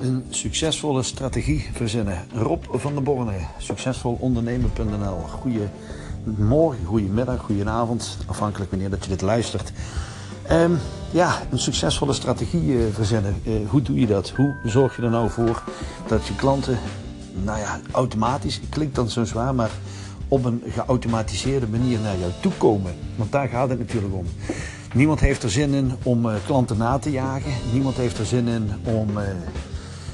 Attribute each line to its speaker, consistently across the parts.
Speaker 1: een succesvolle strategie verzinnen. Rob van der Borne, succesvolondernemer.nl. Goedemorgen, goedemiddag, goedenavond, afhankelijk wanneer dat je dit luistert. Um, ja, een succesvolle strategie uh, verzinnen. Uh, hoe doe je dat? Hoe zorg je er nou voor dat je klanten, nou ja, automatisch, klinkt dan zo zwaar, maar op een geautomatiseerde manier naar jou toe komen? Want daar gaat het natuurlijk om. Niemand heeft er zin in om uh, klanten na te jagen. Niemand heeft er zin in om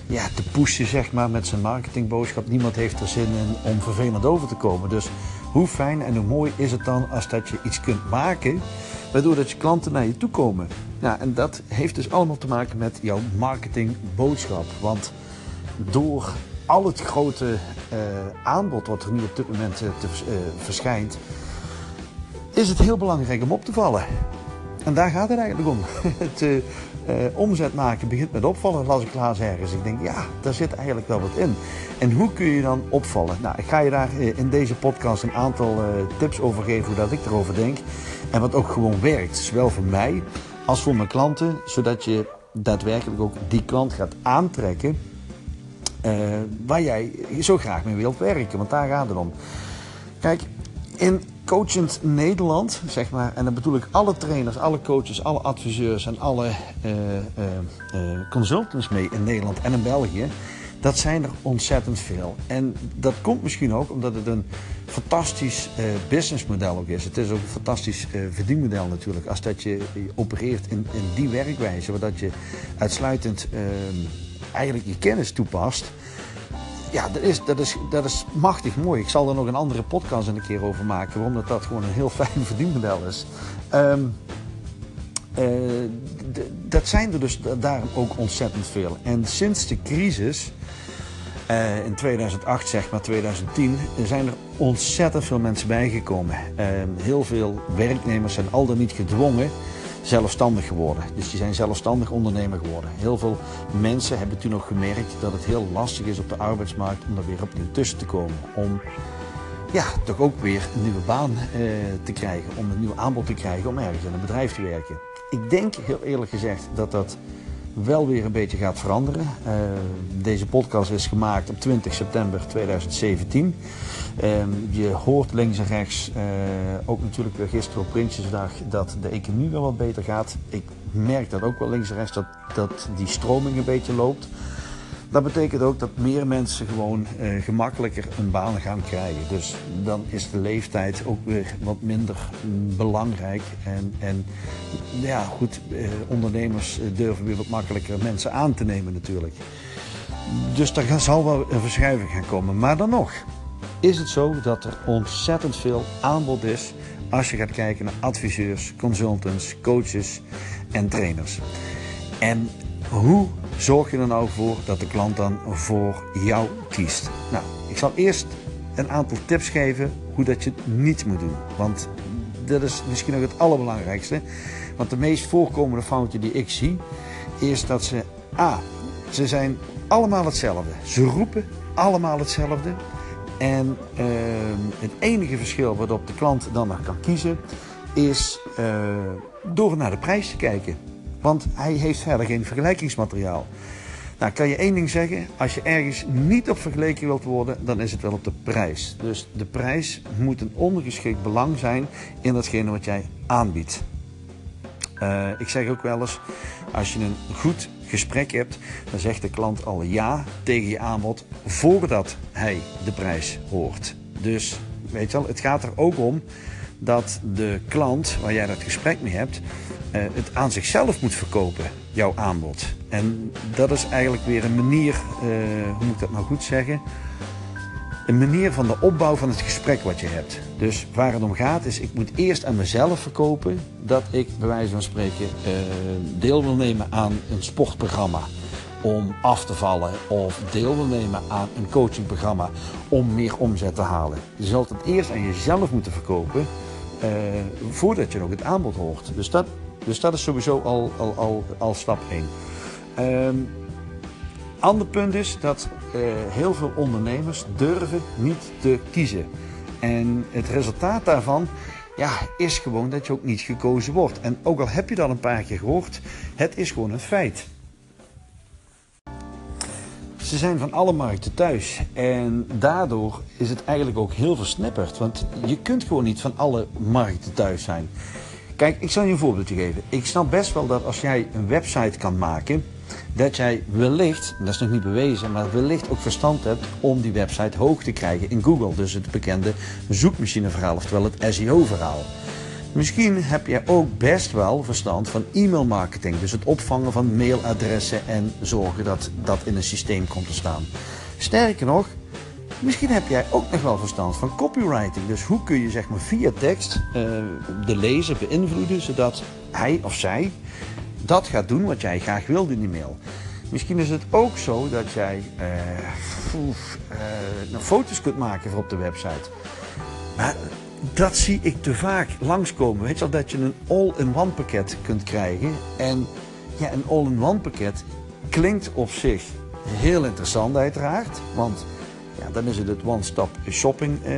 Speaker 1: ja, te pushen zeg maar, met zijn marketingboodschap. Niemand heeft er zin in om vervelend over te komen. Dus hoe fijn en hoe mooi is het dan als dat je iets kunt maken waardoor dat je klanten naar je toe komen. En dat heeft dus allemaal te maken met jouw marketingboodschap. Want door al het grote uh, aanbod wat er nu op dit moment uh, te, uh, verschijnt, is het heel belangrijk om op te vallen. En daar gaat het eigenlijk om. het omzet maken begint met opvallen, las ik laatst ergens. Ik denk, ja, daar zit eigenlijk wel wat in. En hoe kun je dan opvallen? Nou, ik ga je daar in deze podcast een aantal tips over geven hoe dat ik erover denk. En wat ook gewoon werkt, zowel voor mij als voor mijn klanten, zodat je daadwerkelijk ook die klant gaat aantrekken waar jij zo graag mee wilt werken. Want daar gaat het om. Kijk, in coachend Nederland, zeg maar, en dan bedoel ik alle trainers, alle coaches, alle adviseurs en alle uh, uh, consultants mee in Nederland en in België. Dat zijn er ontzettend veel. En dat komt misschien ook omdat het een fantastisch businessmodel ook is. Het is ook een fantastisch verdienmodel natuurlijk. Als dat je opereert in, in die werkwijze, waar dat je uitsluitend uh, eigenlijk je kennis toepast. Ja, dat is, dat, is, dat is machtig mooi. Ik zal er nog een andere podcast een keer over maken. Waarom dat, gewoon een heel fijn verdienmodel is. Um, dat zijn er dus daarom ook ontzettend veel. En sinds de crisis uh, in 2008, zeg maar 2010, zijn er ontzettend veel mensen bijgekomen. Uh, heel veel werknemers zijn al dan niet gedwongen zelfstandig geworden. Dus die zijn zelfstandig ondernemer geworden. Heel veel mensen hebben toen nog gemerkt dat het heel lastig is op de arbeidsmarkt om er weer opnieuw tussen te komen. Om ja, toch ook weer een nieuwe baan uh, te krijgen, om een nieuw aanbod te krijgen om ergens in een bedrijf te werken. Ik denk heel eerlijk gezegd dat dat wel weer een beetje gaat veranderen. Uh, deze podcast is gemaakt op 20 september 2017. Uh, je hoort links en rechts, uh, ook natuurlijk gisteren op Prinsjesdag, dat de economie wel wat beter gaat. Ik merk dat ook wel links en rechts, dat, dat die stroming een beetje loopt. Dat betekent ook dat meer mensen gewoon uh, gemakkelijker een baan gaan krijgen. Dus dan is de leeftijd ook weer wat minder belangrijk. En, en ja, goed, uh, ondernemers durven weer wat makkelijker mensen aan te nemen natuurlijk. Dus daar zal wel een verschuiving gaan komen. Maar dan nog is het zo dat er ontzettend veel aanbod is als je gaat kijken naar adviseurs, consultants, coaches en trainers. En hoe zorg je er nou voor dat de klant dan voor jou kiest? Nou, ik zal eerst een aantal tips geven hoe dat je het niet moet doen. Want dat is misschien ook het allerbelangrijkste. Want de meest voorkomende fouten die ik zie, is dat ze A. Ze zijn allemaal hetzelfde. Ze roepen allemaal hetzelfde. En uh, het enige verschil waarop de klant dan nog kan kiezen, is uh, door naar de prijs te kijken. Want hij heeft verder geen vergelijkingsmateriaal. Nou, kan je één ding zeggen. Als je ergens niet op vergeleken wilt worden, dan is het wel op de prijs. Dus de prijs moet een ondergeschikt belang zijn in datgene wat jij aanbiedt. Uh, ik zeg ook wel eens, als je een goed gesprek hebt, dan zegt de klant al ja tegen je aanbod voordat hij de prijs hoort. Dus weet je wel, het gaat er ook om dat de klant waar jij dat gesprek mee hebt, uh, het aan zichzelf moet verkopen, jouw aanbod. En dat is eigenlijk weer een manier, uh, hoe moet ik dat nou goed zeggen? Een manier van de opbouw van het gesprek wat je hebt. Dus waar het om gaat is, ik moet eerst aan mezelf verkopen dat ik bij wijze van spreken uh, deel wil nemen aan een sportprogramma om af te vallen of deel wil nemen aan een coachingprogramma om meer omzet te halen. Je zult het eerst aan jezelf moeten verkopen uh, voordat je nog het aanbod hoort. Dus dat dus dat is sowieso al, al, al, stap 1. Um, ander punt is dat uh, heel veel ondernemers durven niet te kiezen. En het resultaat daarvan ja, is gewoon dat je ook niet gekozen wordt. En ook al heb je dat een paar keer gehoord, het is gewoon een feit. Ze zijn van alle markten thuis. En daardoor is het eigenlijk ook heel versnipperd. Want je kunt gewoon niet van alle markten thuis zijn. Kijk, ik zal je een voorbeeldje geven. Ik snap best wel dat als jij een website kan maken, dat jij wellicht, dat is nog niet bewezen, maar wellicht ook verstand hebt om die website hoog te krijgen in Google. Dus het bekende zoekmachineverhaal, oftewel het SEO-verhaal. Misschien heb jij ook best wel verstand van e-mailmarketing. Dus het opvangen van mailadressen en zorgen dat dat in een systeem komt te staan. Sterker nog, misschien heb jij ook nog wel verstand van copywriting. Dus hoe kun je zeg maar via tekst uh, de lezer beïnvloeden zodat hij of zij dat gaat doen wat jij graag wilde in die mail. Misschien is het ook zo dat jij uh, oef, uh, foto's kunt maken voor op de website. Maar dat zie ik te vaak langskomen. Weet je wel, dat je een all-in-one pakket kunt krijgen. En ja, een all-in-one pakket klinkt op zich heel interessant uiteraard. Want ja, dan is het het one-stop shopping uh,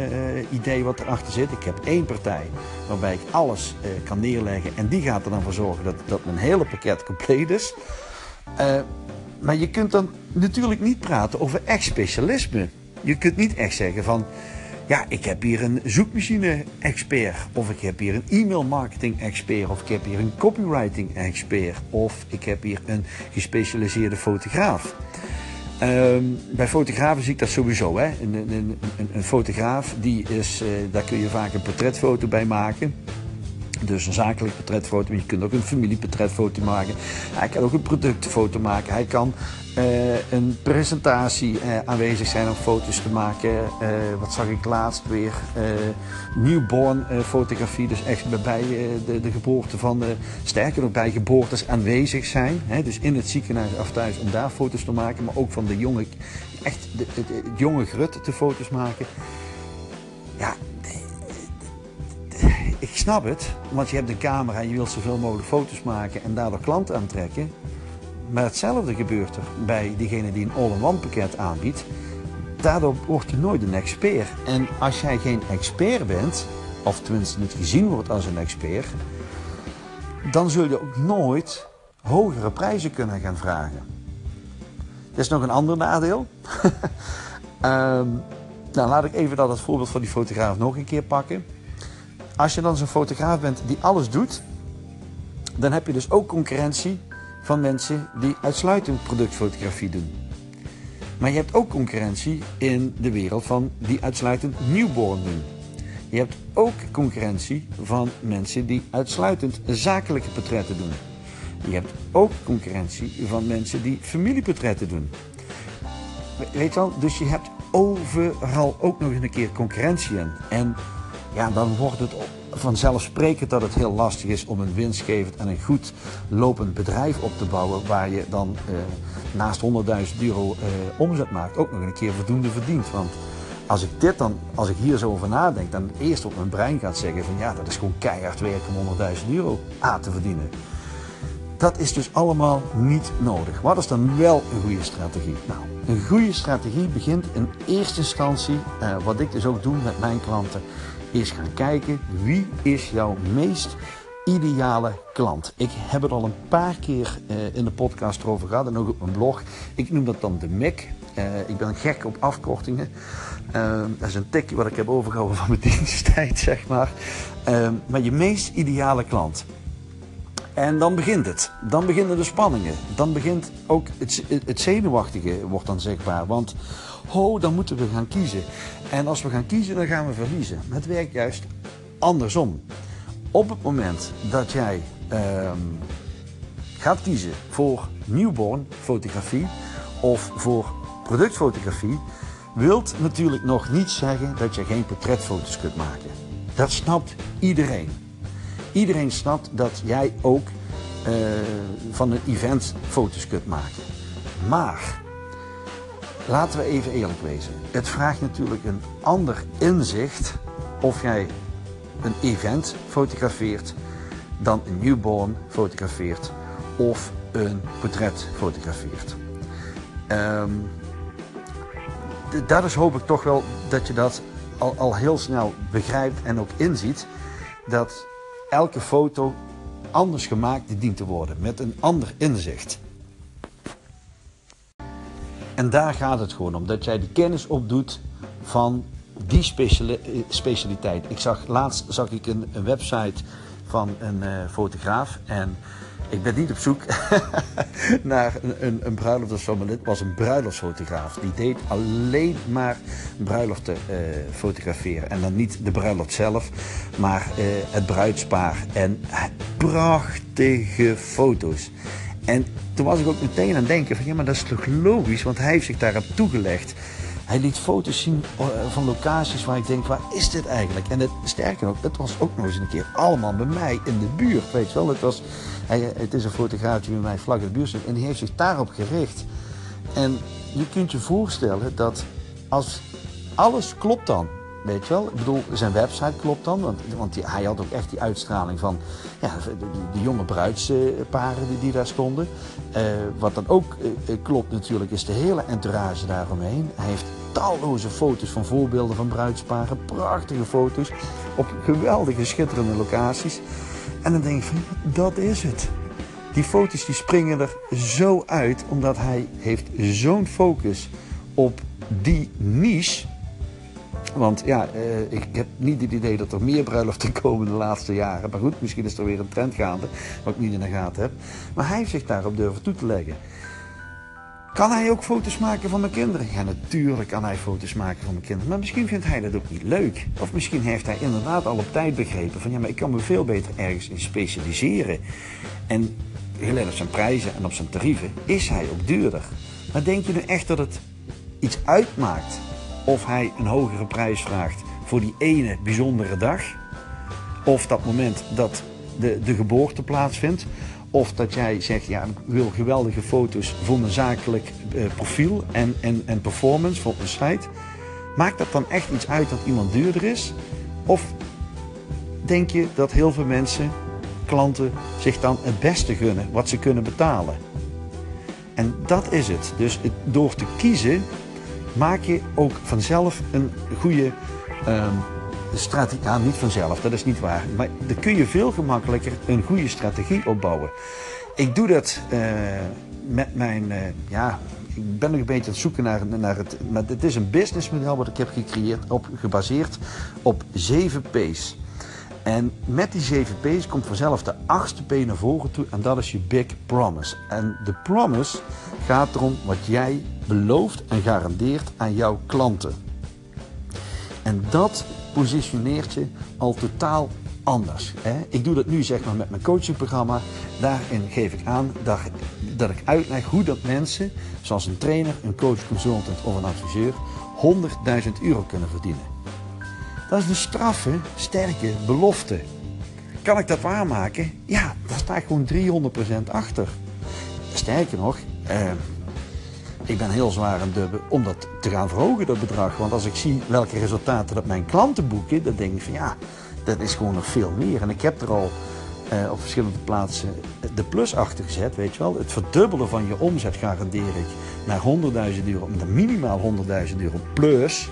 Speaker 1: idee wat erachter zit. Ik heb één partij waarbij ik alles uh, kan neerleggen. En die gaat er dan voor zorgen dat, dat mijn hele pakket compleet is. maar je kunt dan natuurlijk niet praten over echt specialisme. Je kunt niet echt zeggen van ja, ik heb hier een zoekmachine-expert, of ik heb hier een e-mail-marketing-expert, of ik heb hier een copywriting-expert, of ik heb hier een gespecialiseerde fotograaf. Um, bij fotografen zie ik dat sowieso. Hè? Een, een, een, fotograaf, die is, uh, daar kun je vaak een portretfoto bij maken. Dus een zakelijk portretfoto, maar je kunt ook een familieportretfoto maken. Hij kan ook een productfoto maken. Hij kan uh, een presentatie uh, aanwezig zijn om foto's te maken. Uh, wat zag ik laatst weer? newborn fotografie, dus echt bij de, de, geboorte van de, sterker nog bij geboortes aanwezig zijn. Hè? Dus in het ziekenhuis of thuis om daar foto's te maken, maar ook van de jonge, echt de jonge grut te foto's maken. Ja, ik snap het, want je hebt een camera en je wilt zoveel mogelijk foto's maken en daardoor klanten aantrekken. Maar hetzelfde gebeurt er bij diegene die een all-in-one pakket aanbiedt. Daardoor word je nooit een expert. En als jij geen expert bent, of tenminste niet gezien wordt als een expert, dan zul je ook nooit hogere prijzen kunnen gaan vragen. Er is nog een ander nadeel. um, nou, laat ik even dat het voorbeeld van die fotograaf nog een keer pakken. Als je dan zo'n fotograaf bent die alles doet, dan heb je dus ook concurrentie van mensen die uitsluitend productfotografie doen. Maar je hebt ook concurrentie in de wereld van die uitsluitend newborn doen. Je hebt ook concurrentie van mensen die uitsluitend zakelijke portretten doen. Je hebt ook concurrentie van mensen die familieportretten doen. Weet wel, dus je hebt overal ook nog eens een keer concurrentie in. En ja, dan wordt het vanzelfsprekend dat het heel lastig is om een winstgevend en een goed lopend bedrijf op te bouwen waar je dan eh, naast 100.000 euro eh, omzet maakt ook nog een keer voldoende verdient. Want als ik dit dan, als ik hier zo over nadenk, dan eerst op mijn brein gaat zeggen van ja, dat is gewoon keihard werken om 100.000 euro aan te verdienen. Dat is dus allemaal niet nodig. Wat is dan wel een goede strategie? Nou, een goede strategie begint in eerste instantie, uh, wat ik dus ook doe met mijn klanten, is gaan kijken wie is jouw meest ideale klant. Ik heb het al een paar keer uh, in de podcast erover gehad en ook op mijn blog. Ik noem dat dan de MIC. Uh, ik ben gek op afkortingen. Uh, dat is een tikje wat ik heb overgehouden van mijn diensttijd, zeg maar. maar je meest ideale klant. En dan begint het. Dan beginnen de spanningen. Dan begint ook het, het zenuwachtige wordt dan zichtbaar. Want ho, dan moeten we gaan kiezen. En als we gaan kiezen, dan gaan we verliezen. het werkt juist andersom. Op het moment dat jij ehm, gaat kiezen voor newborn fotografie of voor productfotografie, wilt natuurlijk nog niet zeggen dat je geen portretfoto's kunt maken. Dat snapt iedereen. Iedereen snapt dat jij ook uh, van een event foto's kunt maken. Maar laten we even eerlijk wezen. Het vraagt natuurlijk een ander inzicht of jij een event fotografeert dan een newborn fotografeert of een portret fotografeert. Um, dat is hoop ik toch wel dat je dat al, al heel snel begrijpt en ook inziet. Dat elke foto anders gemaakt dient te worden met een ander inzicht. En daar gaat het gewoon om. Dat jij de kennis opdoet van die specialiteit. Ik zag, laatst zag ik een, website van een uh, fotograaf. En ik ben niet op zoek naar een, een, een bruiloft of zo, maar dit was een bruiloftsfotograaf. Die deed alleen maar bruiloften uh, fotograferen. En dan niet de bruiloft zelf, maar uh, het bruidspaar. En prachtige foto's. En toen was ik ook meteen aan het denken van ja, maar dat is toch logisch, want hij heeft zich daarop toegelegd. Hij liet foto's zien eh, van locaties waar ik denk, waar is dit eigenlijk? En het, sterker nog, dat was ook nog eens een keer allemaal bij mij in de buurt, weet je wel. Het, was, hij, het is een fotograaf die bij mij vlak in de buurt zit en die heeft zich daarop gericht. En je kunt je voorstellen dat als alles klopt dan, Weet je wel? Ik bedoel, zijn website klopt dan. Want, hij had ook echt die uitstraling van ja, de, jonge bruidsparen die, die daar stonden. Uh, wat dan ook uh, klopt natuurlijk, is de hele entourage daaromheen. Hij heeft talloze foto's van voorbeelden van bruidsparen. Prachtige foto's op geweldige, schitterende locaties. En dan denk ik van, dat is het. Die foto's die springen er zo uit, omdat hij heeft zo'n focus op die niche want ja, eh, ik heb niet het idee dat er meer bruiloften komen de laatste jaren. Maar goed, misschien is er weer een trend gaande, wat ik niet in de gaten heb. Maar hij heeft zich daarop durven toe te leggen. Kan hij ook foto's maken van mijn kinderen? Ja, natuurlijk kan hij foto's maken van mijn kinderen. Maar misschien vindt hij dat ook niet leuk. Of misschien heeft hij inderdaad al op tijd begrepen van ja, maar ik kan me veel beter ergens in specialiseren. En gelet op zijn prijzen en op zijn tarieven is hij ook duurder. Maar denk je nu echt dat het iets uitmaakt of hij een hogere prijs vraagt voor die ene bijzondere dag. Of dat moment dat de, de geboorte plaatsvindt. Of dat jij zegt, ja, ik wil geweldige foto's voor mijn zakelijk eh, profiel en, en, en performance voor mijn site. Maakt dat dan echt iets uit dat iemand duurder is? Of denk je dat heel veel mensen, klanten, zich dan het beste gunnen wat ze kunnen betalen? En dat is het. Dus door te kiezen maak je ook vanzelf een goede um, strategie. Ja, niet vanzelf, dat is niet waar. Maar dan kun je veel gemakkelijker een goede strategie opbouwen. Ik doe dat uh, met mijn, uh, ja, ik ben nog een beetje aan het zoeken naar, naar het, maar het is een businessmodel wat ik heb gecreëerd, op, gebaseerd op 7 P's. En met die 7 P's komt vanzelf de achtste P naar voren toe en dat is je Big Promise. En de promise gaat erom wat jij belooft en garandeert aan jouw klanten. En dat positioneert je al totaal anders. Ik doe dat nu zeg maar met mijn coachingprogramma. Daarin geef ik aan dat, ik uitleg hoe dat mensen, zoals een trainer, een coach, consultant of een adviseur, 100.000 euro kunnen verdienen. Dat is een straffe, sterke belofte. Kan ik dat waarmaken? Ja, daar sta ik gewoon 300% achter. Sterker nog, eh, ik ben heel zwaar aan de om dat te gaan verhogen, dat bedrag. Want als ik zie welke resultaten dat mijn klanten boeken, dan denk ik van ja, dat is gewoon nog veel meer. En ik heb er al eh, op verschillende plaatsen de plus achter gezet, weet je wel. Het verdubbelen van je omzet garandeer ik naar 100.000 euro, naar minimaal 100.000 euro plus.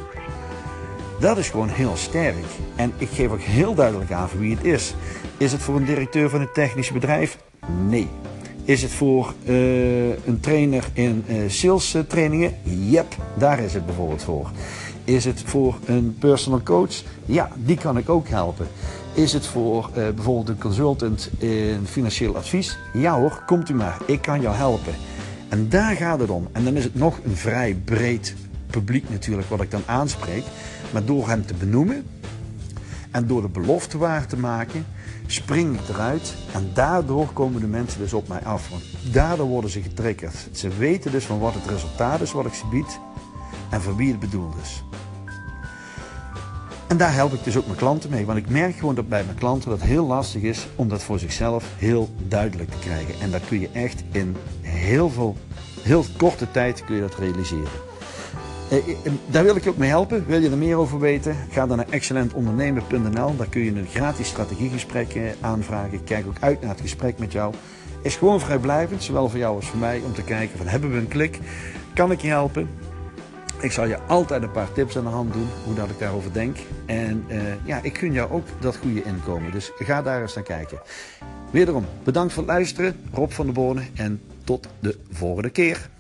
Speaker 1: Dat is gewoon heel sterk. En ik geef ook heel duidelijk aan voor wie het is. Is het voor een directeur van een technisch bedrijf? Nee. Is het voor uh, een trainer in uh, sales trainingen? Yep, daar is het bijvoorbeeld voor. Is het voor een personal coach? Ja, die kan ik ook helpen. Is het voor bijvoorbeeld een consultant in financieel advies? Ja hoor, komt u maar, ik kan jou helpen. En daar gaat het om. En dan is het nog een vrij breed publiek natuurlijk wat ik dan aanspreek. Maar door hem te benoemen en door de belofte waar te maken, spring ik eruit en daardoor komen de mensen dus op mij af. Want daardoor worden ze getriggerd. Ze weten dus van wat het resultaat is wat ik ze bied en voor wie het bedoeld is. En daar help ik dus ook mijn klanten mee. Want ik merk gewoon dat bij mijn klanten dat heel lastig is om dat voor zichzelf heel duidelijk te krijgen. En dat kun je echt in heel veel, heel korte tijd kun je dat realiseren. Eh, eh, daar wil ik je ook mee helpen. Wil je er meer over weten? Ga dan naar excellentondernemen.nl. Daar kun je een gratis strategiegesprek eh, aanvragen. Ik kijk ook uit naar het gesprek met jou. Is gewoon vrijblijvend, zowel voor jou als voor mij, om te kijken van hebben we een klik? Kan ik je helpen? Ik zal je altijd een paar tips aan de hand doen, hoe dat ik daarover denk. En ja, ik gun jou ook dat goede inkomen. Dus ga daar eens naar kijken. Wederom, bedankt voor het luisteren. Rob van de Bonen en tot de volgende keer.